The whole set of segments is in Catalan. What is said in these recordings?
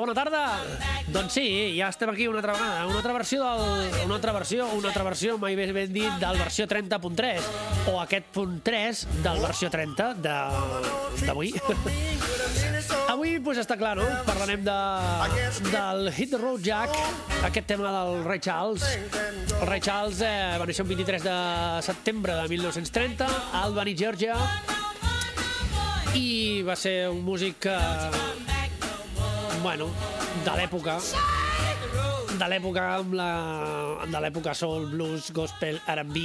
Bona tarda. Doncs sí, ja estem aquí una altra vegada. Una altra versió del... Una altra versió, una altra versió, mai més ben dit, del versió 30.3. O aquest punt 3 del versió 30 de- d'avui. Avui, doncs està clar, no? Parlarem de, del Hit the Road Jack, aquest tema del Ray Charles. El Ray Charles eh, va néixer el 23 de setembre de 1930 a Albany, Georgia, i va ser un músic que, bueno, de l'època de l'època amb la de l'època soul, blues, gospel, R&B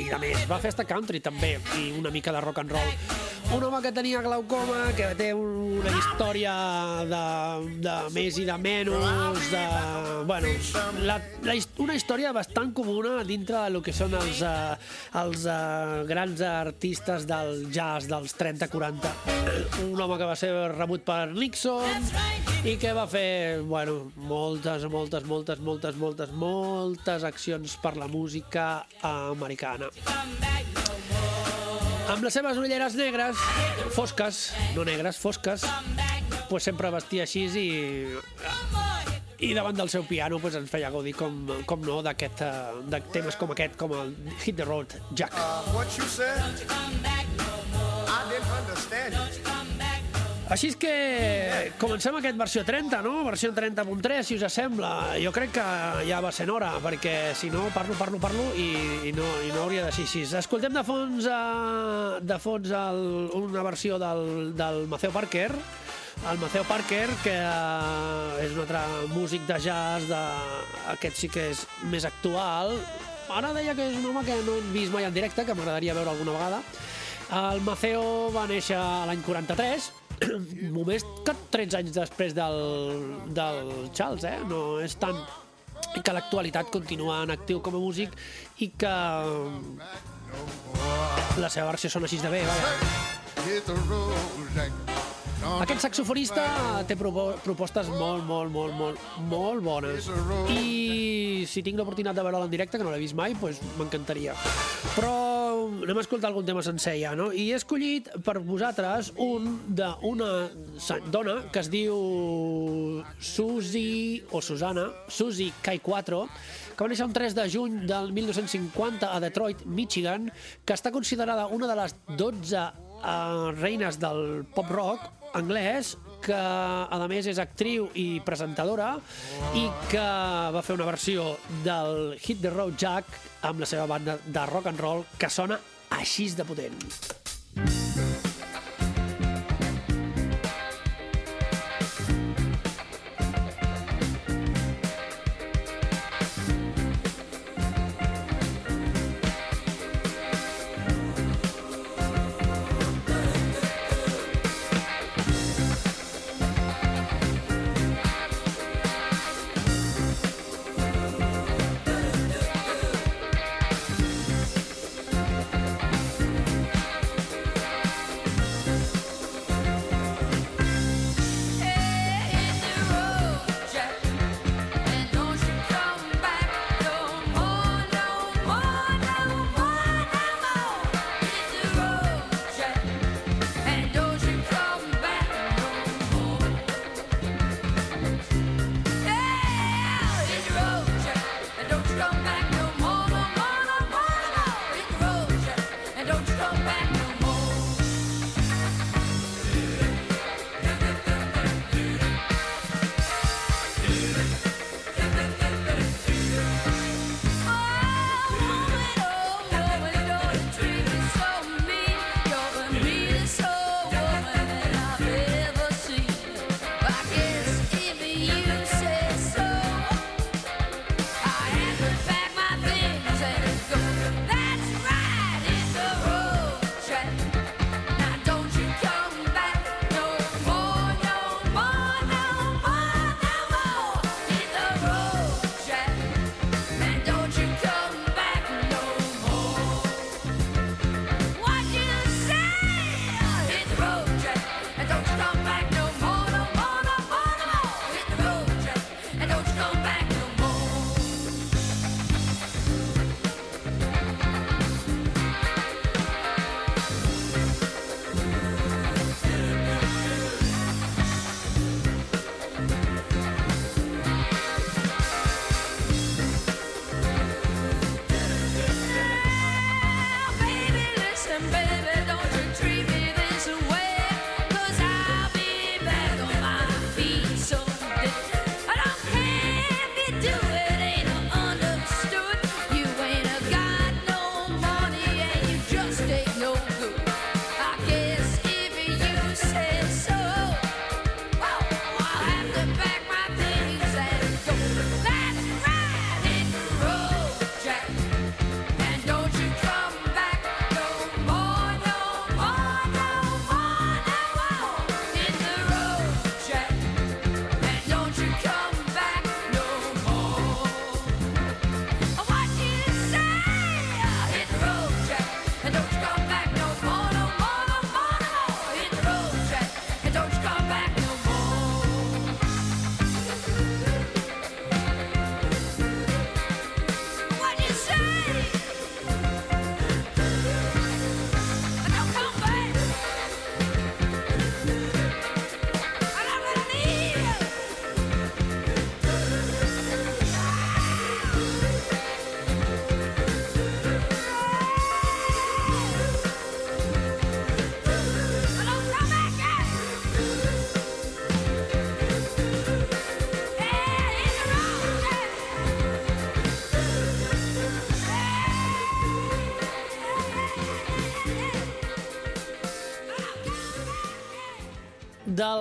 i de més. Va fer esta country també i una mica de rock and roll. Un home que tenia glaucoma, que té una història de, de més i de menys, de... Bueno, la, la, una història bastant comuna dintre del que són els, uh, els uh, grans artistes del jazz dels 30-40. Un home que va ser rebut per Nixon i que va fer, bueno, moltes, moltes, moltes, moltes, moltes, moltes accions per la música americana. Amb les seves ulleres negres, fosques, no negres, fosques, pues sempre vestia així i i davant del seu piano pues, ens feia gaudir com, com no eh, de temes com aquest, com el Hit the Road Jack. What Així és que comencem aquest versió 30, no? Versió 30.3, si us sembla. Jo crec que ja va sent hora, perquè si no parlo, parlo, parlo i, i, no, i no hauria de ser així. Escoltem de fons, uh, de fons el, una versió del, del Maceo Parker, el Maceo Parker, que uh, és un altre músic de jazz, de... aquest sí que és més actual. Ara deia que és un home que no he vist mai en directe, que m'agradaria veure alguna vegada. El Maceo va néixer l'any 43, només que 13 anys després del, del Charles, eh? No és tant que l'actualitat continua en actiu com a músic i que la seva versió sona així de bé, vaja. Aquest saxofonista té propo propostes molt, molt, molt, molt, molt bones. I si tinc l'oportunitat de veure'l en directe, que no l'he vist mai, doncs m'encantaria. Però anem a escoltar algun tema sencer ja, no? I he escollit per vosaltres un d'una dona que es diu Susi o Susana, Susi Kai 4, que va néixer un 3 de juny del 1950 a Detroit, Michigan, que està considerada una de les 12 eh, reines del pop rock anglès que a més és actriu i presentadora i que va fer una versió del Hit the Road Jack amb la seva banda de rock and roll que sona així de potent.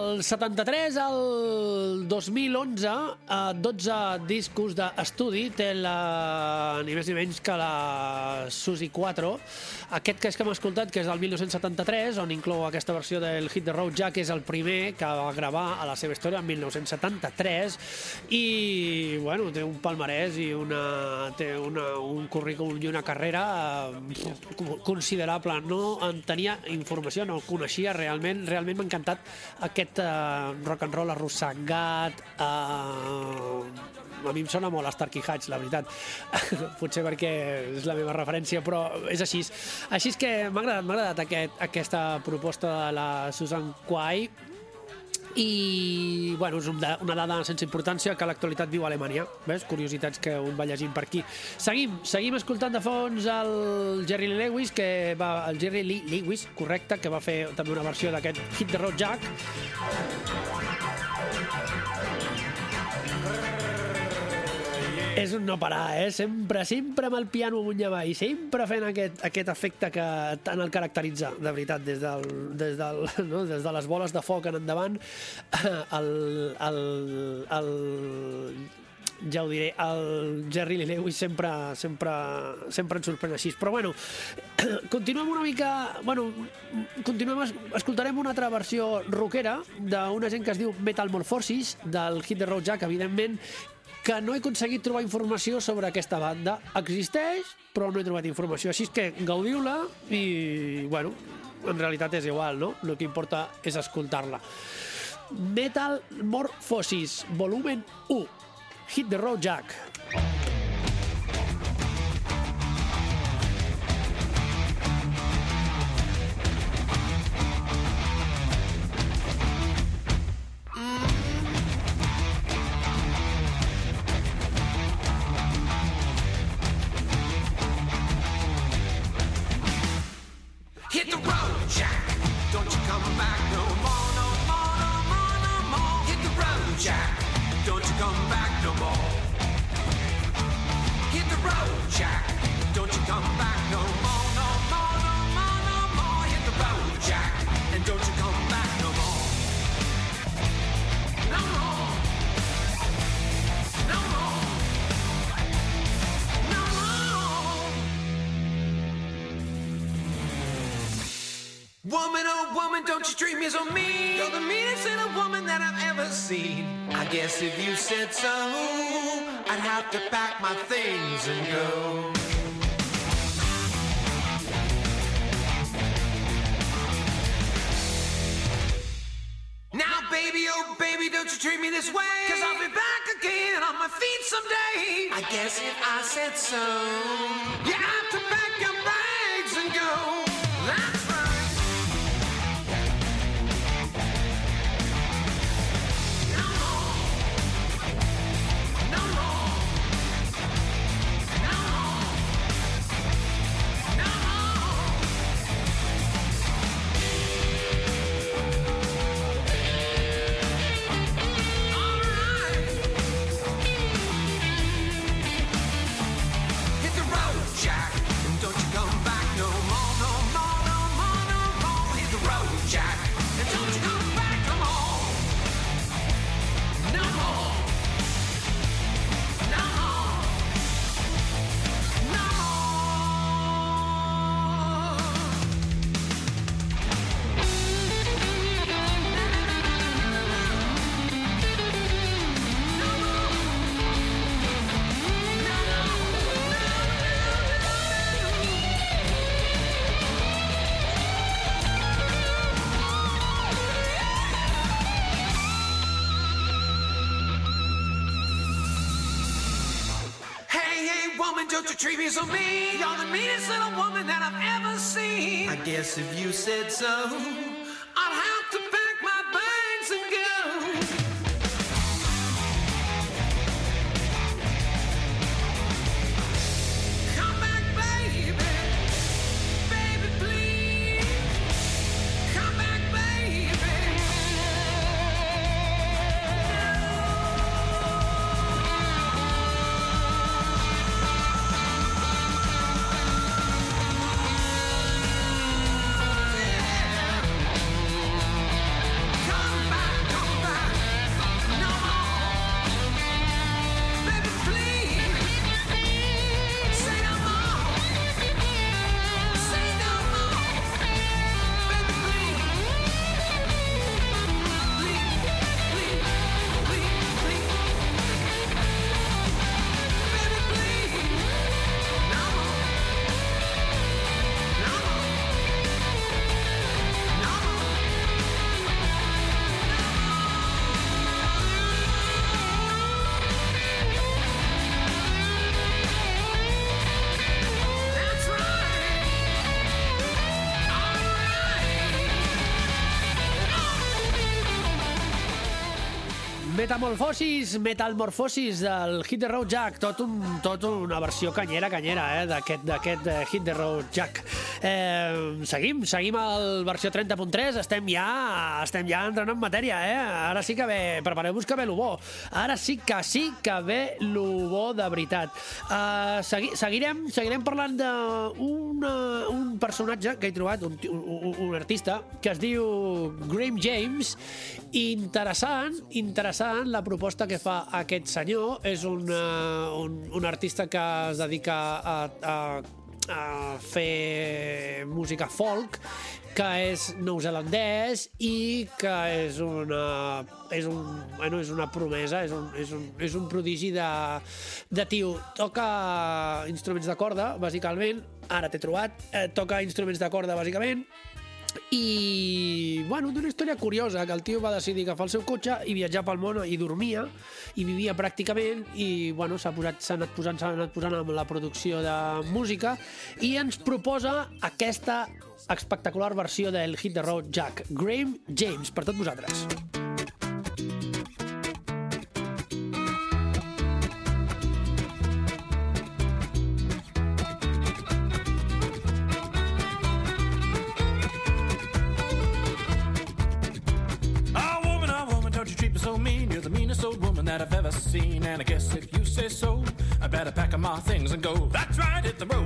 Del 73 al 2011, eh, 12 discos d'estudi té la, ni més ni menys que la Susi 4. Aquest que és que hem escoltat, que és del 1973, on inclou aquesta versió del Hit the Road Jack, és el primer que va gravar a la seva història en 1973 i, bueno, té un palmarès i una, té una, un currículum i una carrera eh, considerable. No en tenia informació, no el coneixia realment, realment m'ha encantat aquest uh, rock and roll arrossegat uh, a mi em sona molt Starkey Hatch, la veritat. Potser perquè és la meva referència, però és així. Així és que m'ha agradat, m'ha agradat aquest, aquesta proposta de la Susan Quay. I bueno, és una dada sense importància que l'actualitat viu a Alemanya ves? curiositats que un va llegint per aquí. Seguim, seguim escoltant de fons el Jerry Lee Lewis que va, el Jerry Lee Lewis, correcte que va fer també una versió d'aquest Hit the Road Jack és un no parar, eh? Sempre, sempre amb el piano amunt i avall, sempre fent aquest, aquest efecte que tant el caracteritza, de veritat, des, del, des, del, no? des de les boles de foc en endavant, el, el, el, ja ho diré, el Jerry Lee Lewis sempre, sempre, sempre ens sorprèn així. Però bueno, continuem una mica... Bueno, continuem, escoltarem una altra versió rockera d'una gent que es diu Metamorphosis, del Hit the Road Jack, evidentment, que no he aconseguit trobar informació sobre aquesta banda. Existeix, però no he trobat informació. Així que gaudiu-la i, bueno, en realitat és igual, no? El que importa és escoltar-la. Metal Morphosis, volumen 1. Hit the road, Jack. That I've ever seen. I guess if you said so, I'd have to pack my things and go. Now, baby, oh baby, don't you treat me this way. Cause I'll be back again on my feet someday. I guess if I said so, you have to treat me so mean. You're the meanest little woman that I've ever seen. I guess if you said so, Metamorfosis, Metamorfosis del Hit the Road Jack, tot, un, tot una versió canyera, canyera, eh, d'aquest eh, Hit the Road Jack. Eh, seguim, seguim al versió 30.3, estem ja, estem ja entrant en matèria, eh? Ara sí que ve, prepareu-vos que ve lo bo. Ara sí que sí que ve lo bo de veritat. Uh, segui, seguirem, seguirem parlant d'un personatge que he trobat, un, un, un artista, que es diu Graham James, interessant, interessant la proposta que fa aquest senyor. És un, uh, un, un artista que es dedica a, a, a fer música folk, que és neozelandès i que és una, és un, bueno, és una promesa, és un, és un, és un prodigi de, de tio. Toca instruments de corda, bàsicament, ara t'he trobat, eh, toca instruments de corda, bàsicament, i, bueno, d'una història curiosa, que el tio va decidir agafar el seu cotxe i viatjar pel món i dormia, i vivia pràcticament, i, bueno, s'ha posat, s'ha anat posant, s'ha anat posant amb la producció de música, i ens proposa aquesta espectacular versió del Hit the Road Jack, Graham James, per tots vosaltres. Seen. And I guess if you say so, I better pack up my things and go. That's right, hit the road,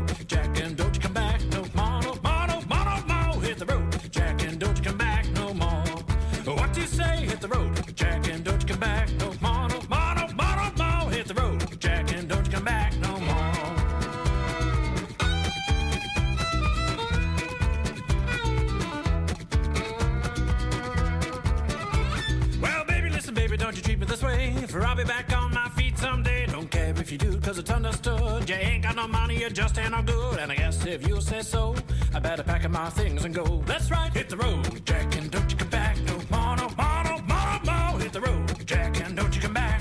I'll be back on my feet someday. Don't care if you do, cause it's understood. You ain't got no money, you just ain't no good. And I guess if you say so, I better pack up my things and go. That's right, hit the road, Jack, and don't you come back no more, no more, no more, no more. Hit the road, Jack, and don't you come back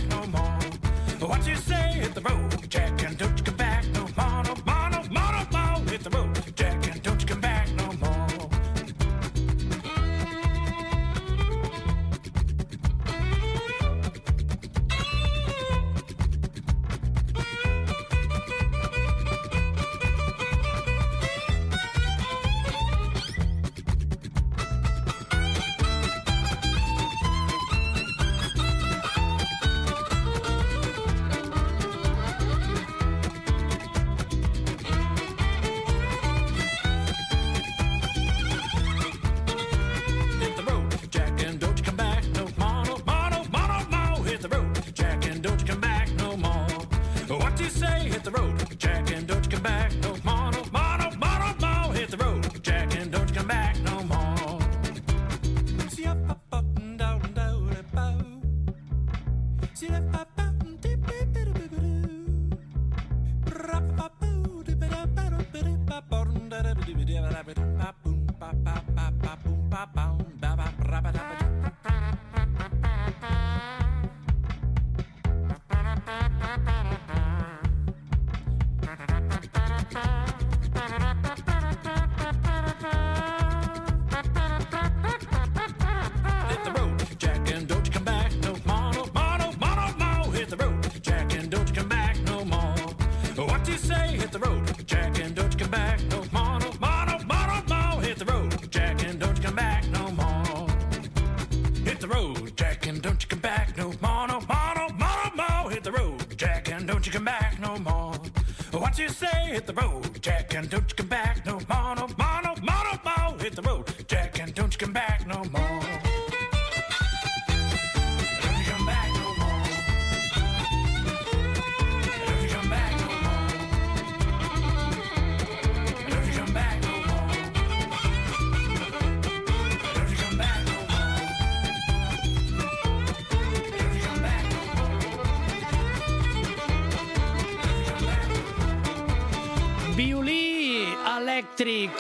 elèctric,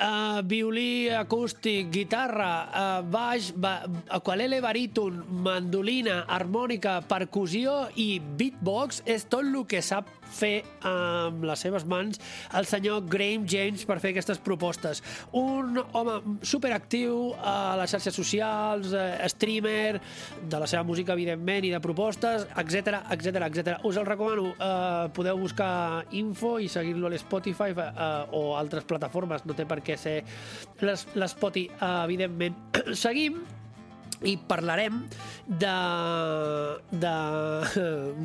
uh, violí acústic, guitarra, uh, baix, ba, ukulele baríton, mandolina, harmònica, percussió i beatbox és tot el que sap fer amb les seves mans el senyor Graham James per fer aquestes propostes. Un home superactiu a les xarxes socials, eh, streamer, de la seva música, evidentment, i de propostes, etc etc etc. Us el recomano. Eh, podeu buscar info i seguir-lo a l'Spotify eh, o altres plataformes. No té per què ser l'S- l'Spoti, eh, evidentment. Seguim i parlarem de, de,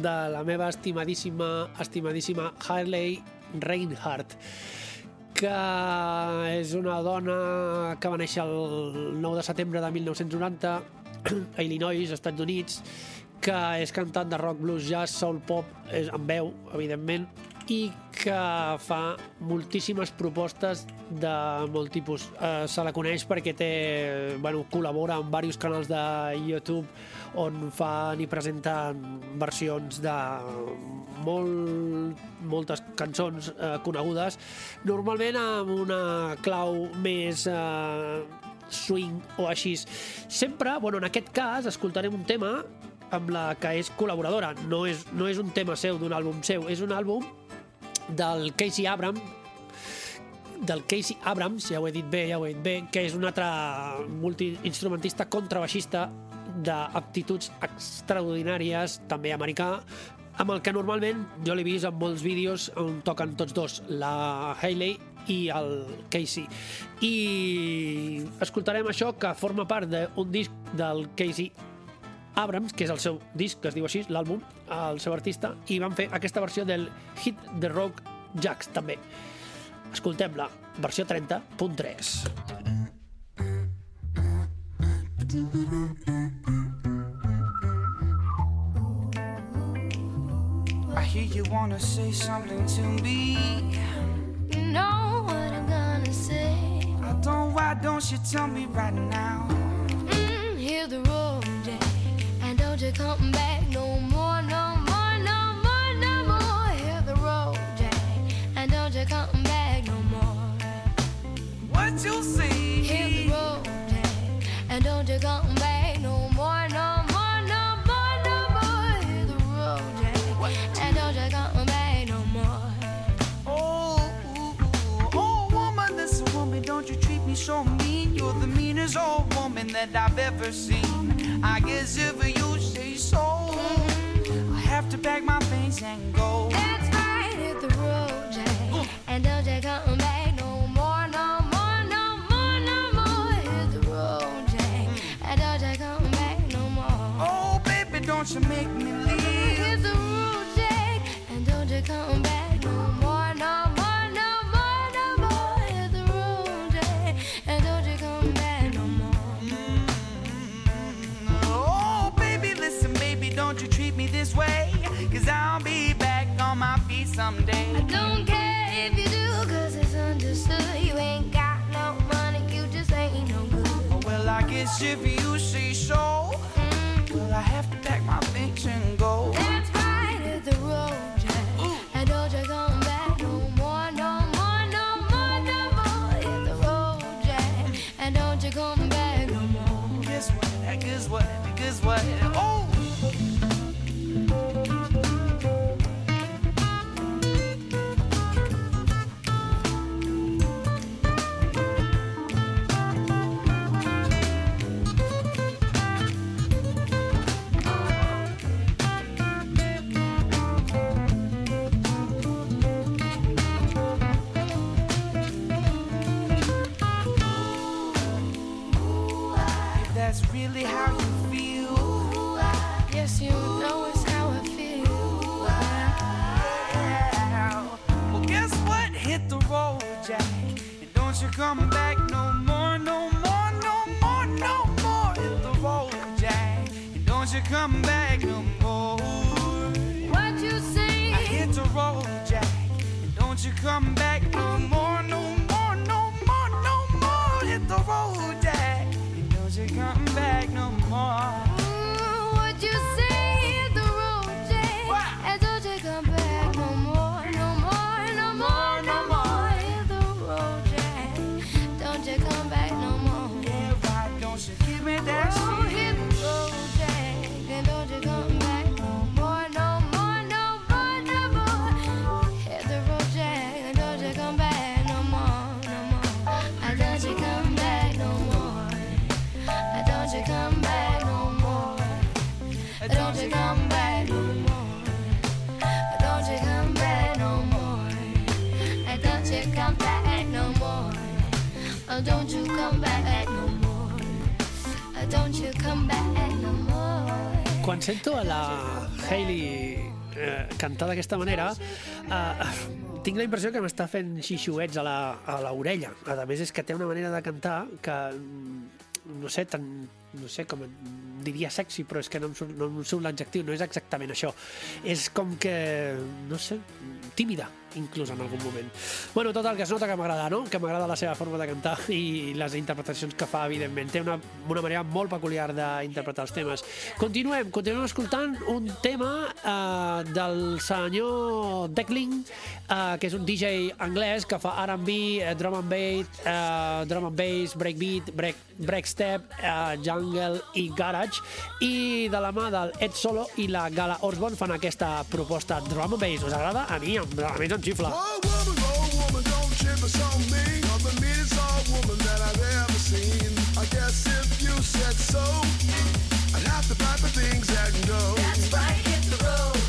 de la meva estimadíssima, estimadíssima Harley Reinhardt que és una dona que va néixer el 9 de setembre de 1990 a Illinois, Estats Units, que és cantant de rock, blues, jazz, soul, pop, és amb veu, evidentment, i que fa moltíssimes propostes de molt tipus. Eh, se la coneix perquè té, bueno, col·labora amb diversos canals de YouTube on fan i presenten versions de molt, moltes cançons eh, conegudes, normalment amb una clau més eh, swing o així. Sempre, bueno, en aquest cas, escoltarem un tema amb la que és col·laboradora. No és, no és un tema seu, d'un àlbum seu, és un àlbum del Casey Abrams, del Casey Abrams, ja ho he dit bé, ja ho he dit bé, que és un altre multiinstrumentista contrabaixista d'aptituds extraordinàries, també americà, amb el que normalment jo l'he vist en molts vídeos on toquen tots dos, la Hayley i el Casey. I escoltarem això que forma part d'un disc del Casey Abrams, que és el seu disc, que es diu així, l'àlbum, el seu artista, i van fer aquesta versió del Hit the Rock Jacks, també. Escoltem-la, versió 30.3. I hear you wanna say something to me. You know what I'm gonna say. I don't, why don't you tell me right now? Mm, hit the road, you come back no more, no more, no more, no more. Hit the road, Jack, and don't you come back no more. What you say? Hit the road, Jack, and don't you come back no more, no more, no more, no more. Hit the road, Jack, and don't you come back no more. Oh, oh, woman, listen, woman, don't you treat me so mean. You're the meanest old woman that I've ever seen. I guess if you say so, I have to pack my things and go. That's right, hit the road, Jack. And don't you come back no more, no more, no more, no more. Hit the road, Jack. And don't you come back no more. Oh, baby, don't you make me leave. Hit the road, Jack. And don't you come back way. Cause I'll be back on my feet someday. I don't care if you do, cause it's understood. You ain't got no money, you just ain't no good. Well, I guess if you say so, come back no more, no more, no more, no more. Hit the road, Jack. And don't you come back no more. What you say? I hit the road, Jack. And don't you come back Quan sento a la Hailey eh, cantar d'aquesta manera, eh, tinc la impressió que m'està fent xixuets a la, a l'orella. A més, és que té una manera de cantar que, mm, no sé, tan, no sé com diria sexy, però és que no em surt, no surt l'adjectiu, no és exactament això. És com que, no sé, tímida, inclús en algun moment. Bueno, total, que es nota que m'agrada, no? Que m'agrada la seva forma de cantar i les interpretacions que fa, evidentment. Té una, una manera molt peculiar d'interpretar els temes. Continuem, continuem escoltant un tema eh, del senyor Decling, eh, que és un DJ anglès que fa R&B, eh, drum and bass, eh, drum and bass, breakbeat, break, breakstep, eh, jungle i garage, i de la mà del Ed Solo i la Gala Osborne fan aquesta proposta drum and bass. Us agrada? A mi, a mi em xifla. Oh woman, oh woman, don't trip us on me. You're the meanest old woman that I've ever seen. I guess if you said so, I'd have to pack my things and go. That's right, hit the road,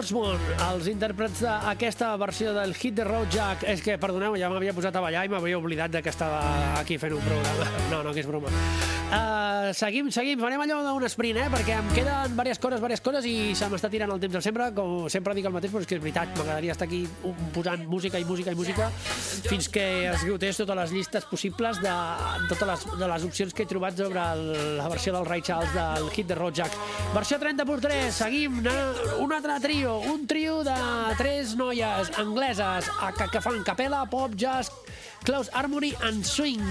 Orsmond, els intèrprets d'aquesta versió del Hit the Road Jack. És que, perdoneu, ja m'havia posat a ballar i m'havia oblidat de que estava aquí fent un programa. No, no, que és broma. Uh, seguim, seguim, farem allò d'un sprint, eh? Perquè em queden diverses coses, diverses coses i se m'està tirant el temps de sempre. Com sempre dic el mateix, però és que és veritat, m'agradaria estar aquí posant música i música i música fins que esgotés totes les llistes possibles de totes les, de les opcions que he trobat sobre el, la versió del Ray Charles del Hit the Road Jack. Versió 30 por 3, seguim, na- un altre trio, un trio de tres noies angleses que, fan capella, pop, jazz, close harmony and swing.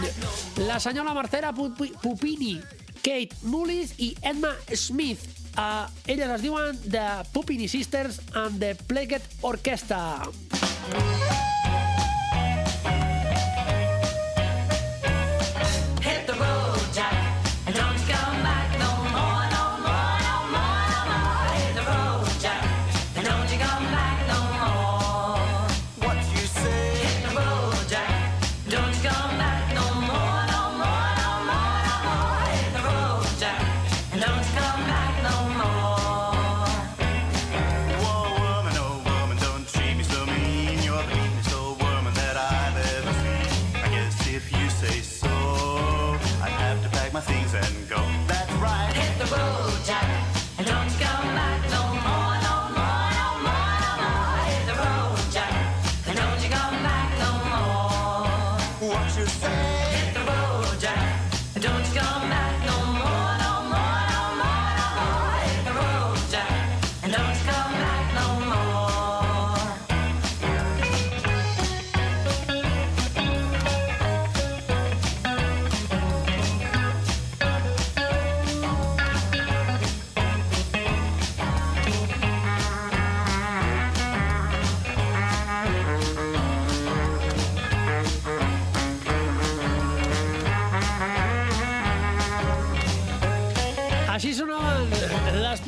La senyora Marcela Pupi- Pupini, Kate Mullis i Edma Smith. Uh, elles es diuen The Pupini Sisters and the Plagued Orchestra. Hit What you say?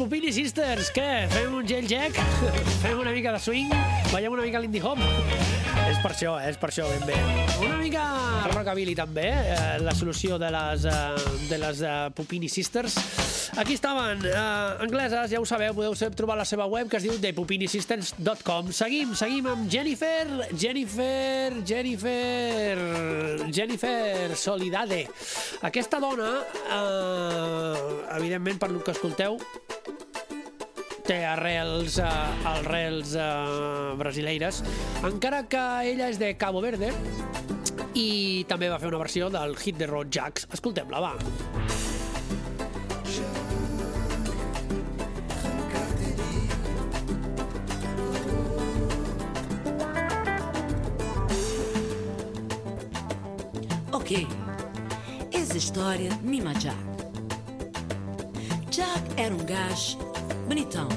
Pupini Sisters. Què? Fem un gel jack? Fem una mica de swing? Veiem una mica l'indie hop? És per això, és per això, ben bé. Una mica rockabilly també, eh? la solució de les, eh, de les eh, Pupini Sisters. Aquí estaven, eh, angleses, ja ho sabeu, podeu trobar la seva web que es diu thepupinassistants.com. Seguim, seguim amb Jennifer, Jennifer, Jennifer, Jennifer Solidade. Aquesta dona, eh, evidentment, per lo que escolteu, té arrels, uh, arrels uh, brasileires, encara que ella és de Cabo Verde i també va fer una versió del hit de Road Jacks. Escoltem-la, va. Ok, essa história Mima Jack. Jack era um gajo bonitão,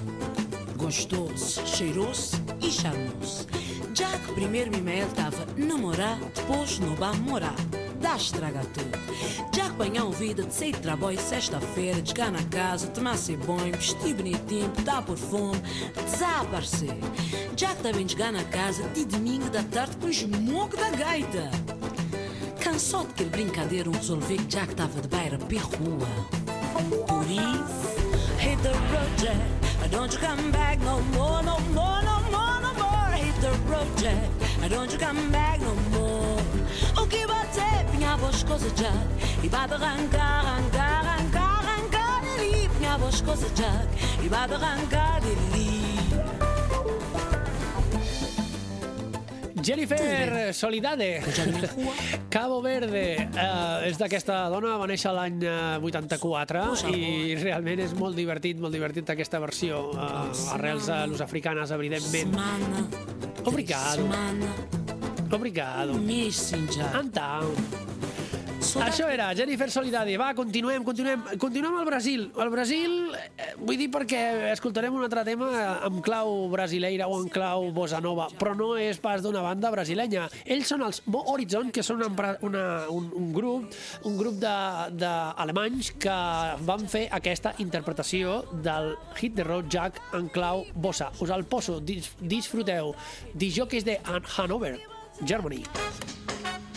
gostoso, cheiroso e charmoso. Jack primeiro Mima ele estava namorar, depois não vai morar. Dá estraga tudo. Jack banhou vida de sair de trabalho sexta-feira, de chegar na casa, tomar seu banho, vestir bonitinho, dar perfume, desaparecer. Jack também de chegar na casa de domingo da tarde com esmogo da gaita. Cansou daquele brincadeira, um resolveu que Jack estava de beira para rua. Por isso, hit the road, Jack. Don't you come back no more, no more, no more, no more. Hit the road, Jack. Don't you come back no more. O que bater, pinhava as coisas, Jack. E vai arrancar, arrancar, arrancar, arrancar dali. Pinhava as coisas, Jack. E vai arrancar dali. Jennifer Solidade, Cabo Verde, eh, és d'aquesta dona, va néixer l'any eh, 84 i realment és molt divertit, molt divertit aquesta versió, eh, arrels a los africanes, evidentment. Obrigado, obrigado. Antau. Saudade Això era Jennifer Solidade. Va, continuem, continuem. Continuem al Brasil. El Brasil, eh, vull dir perquè escoltarem un altre tema amb clau brasileira o en clau bossa nova, però no és pas d'una banda brasilenya. Ells són els Mo Horizon, que són una, una, un, un grup un grup d'alemanys que van fer aquesta interpretació del hit de Road Jack en clau bossa. Us el poso, dis, disfruteu. Dijòquers de Han- Hanover, Germany. Já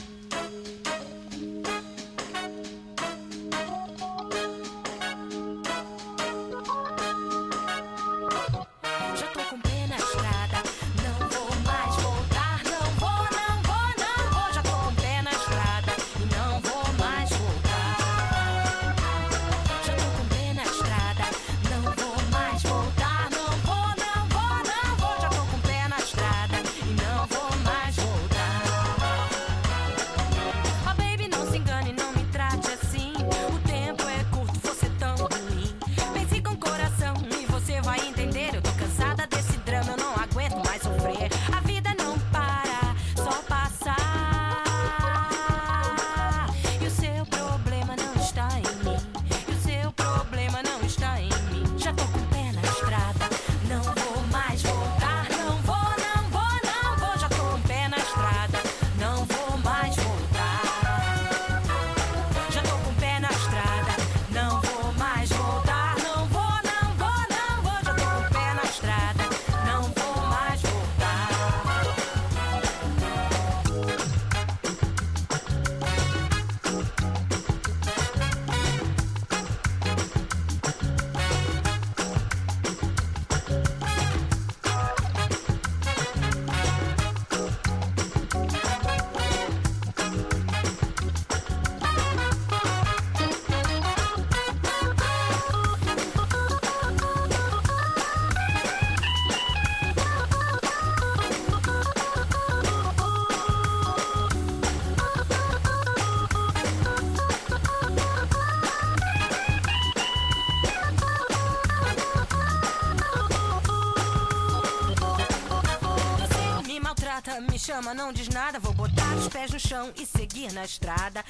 me chama, não diz nada. Vou botar os pés no chão e seguir na estrada.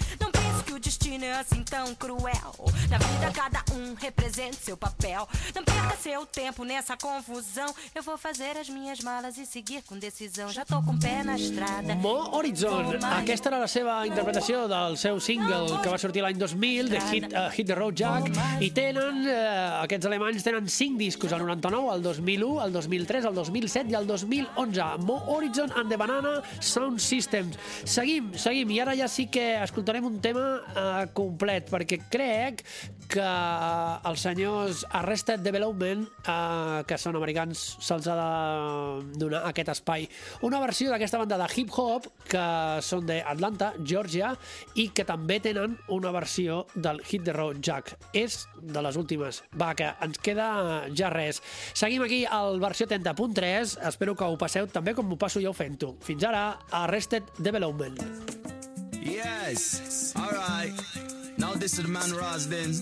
Destino é assim tão cruel. Na vida, cada um representa seu papel. Não perca seu tempo nessa confusão. Eu vou fazer as minhas malas e seguir com decisão. Já tô com pé na estrada. Mo Horizon. Aquesta era la seva interpretació del seu single que va sortir l'any 2000, de Hit, uh, Hit the Road Jack, i tenen, uh, aquests alemanys tenen 5 discos, el 99, el 2001, el 2003, el 2007 i el 2011. Mo Horizon and the Banana Sound Systems. Seguim, seguim, i ara ja sí que escoltarem un tema complet, perquè crec que els senyors Arrested Development, eh, que són americans, se'ls ha de donar aquest espai. Una versió d'aquesta banda de hip-hop, que són d'Atlanta, Georgia, i que també tenen una versió del Hit the Road Jack. És de les últimes. Va, que ens queda ja res. Seguim aquí al versió 30.3. Espero que ho passeu també com m'ho passo jo fent-ho. Fins ara, Arrested Development. Yes. All right. Now this is the man Rosden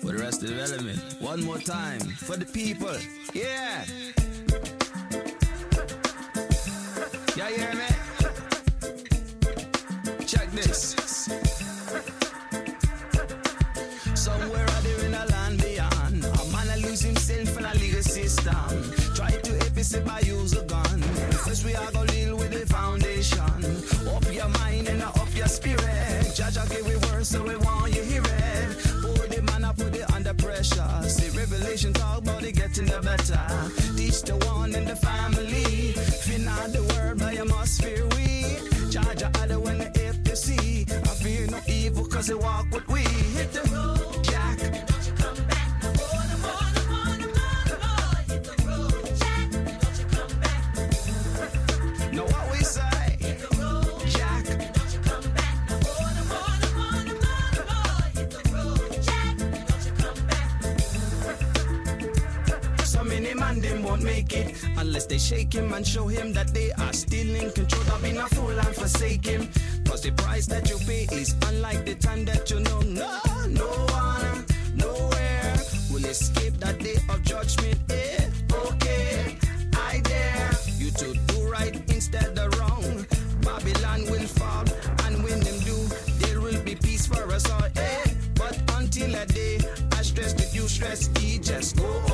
for the rest of the development. One more time for the people. Yeah. Yeah, you hear me? Check this. Somewhere out there in a land beyond, a man a lose himself in a legal system. Try to episode by use a gun. First we are your spirit. Jaja give we words so we want you hear it. The man up, put it under pressure. See revelation talk about it getting the better. Teach the one in the family. Fear not the word, but you must fear we. Jaja other when the if you see. I fear no evil cause they walk with we. Hit the road, many man them won't make it unless they shake him and show him that they are still in control. I've been a fool and forsake him. Cause the price that you pay is unlike the time that you know. No, no one, nowhere will escape that day of judgment. Eh, okay, I dare you to do right instead of wrong. Babylon will fall, and when them do, there will be peace for us all. Eh, but until that day, I stress that you stress, he just go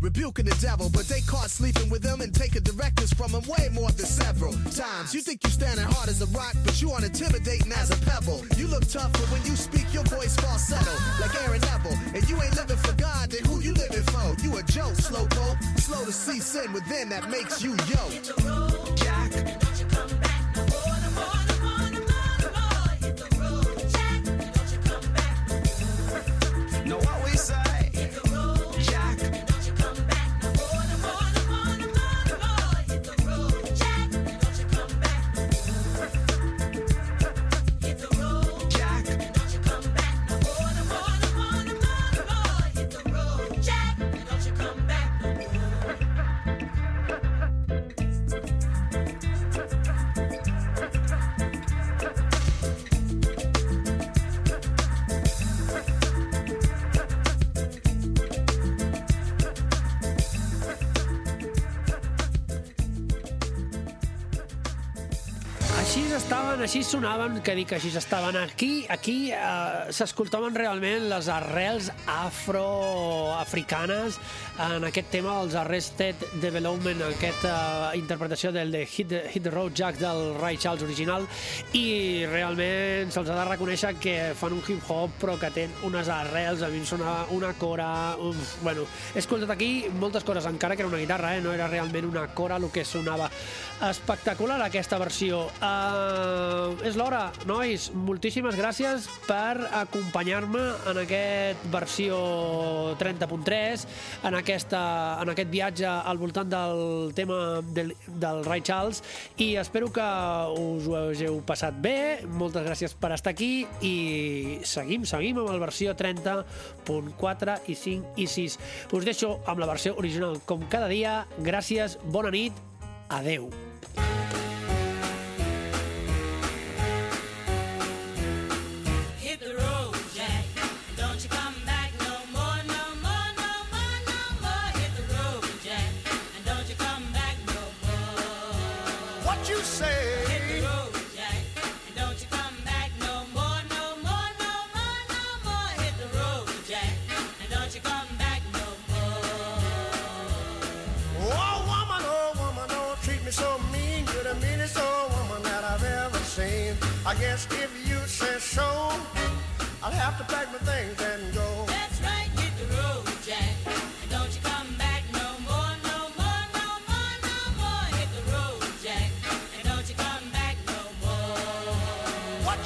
rebuking the devil, but they caught sleeping with him and taking directives from him way more than several times. You think you standing hard as a rock, but you aren't intimidating as a pebble. You look tough, but when you speak, your voice falsetto like Aaron Neville. And you ain't living for God, then who you living for? You a joke, slow poke, slow to see sin within that makes you yo. Així sonaven, que dic, així estaven. Aquí, aquí eh, s'escoltaven realment les arrels afroafricanes en aquest tema dels Arrested Development, aquesta eh, interpretació del de Hit, Hit the Road Jack del Ray Charles original i realment se'ls ha de reconèixer que fan un hip-hop però que tenen unes arrels, a mi em sona una cora... Uf, bueno, he escoltat aquí moltes coses, encara que era una guitarra, eh? no era realment una cora el que sonava. Espectacular aquesta versió. Uh, és l'hora, nois. Moltíssimes gràcies per acompanyar-me en aquest versió 30.3, en, aquesta, en aquest viatge al voltant del tema del, del Ray Charles i espero que us ho hagueu passat bé. Moltes gràcies per estar aquí i seguim, seguim amb la versió 30.4 i 5 i 6. Us deixo amb la versió original com cada dia. Gràcies, bona nit, adeu. Hit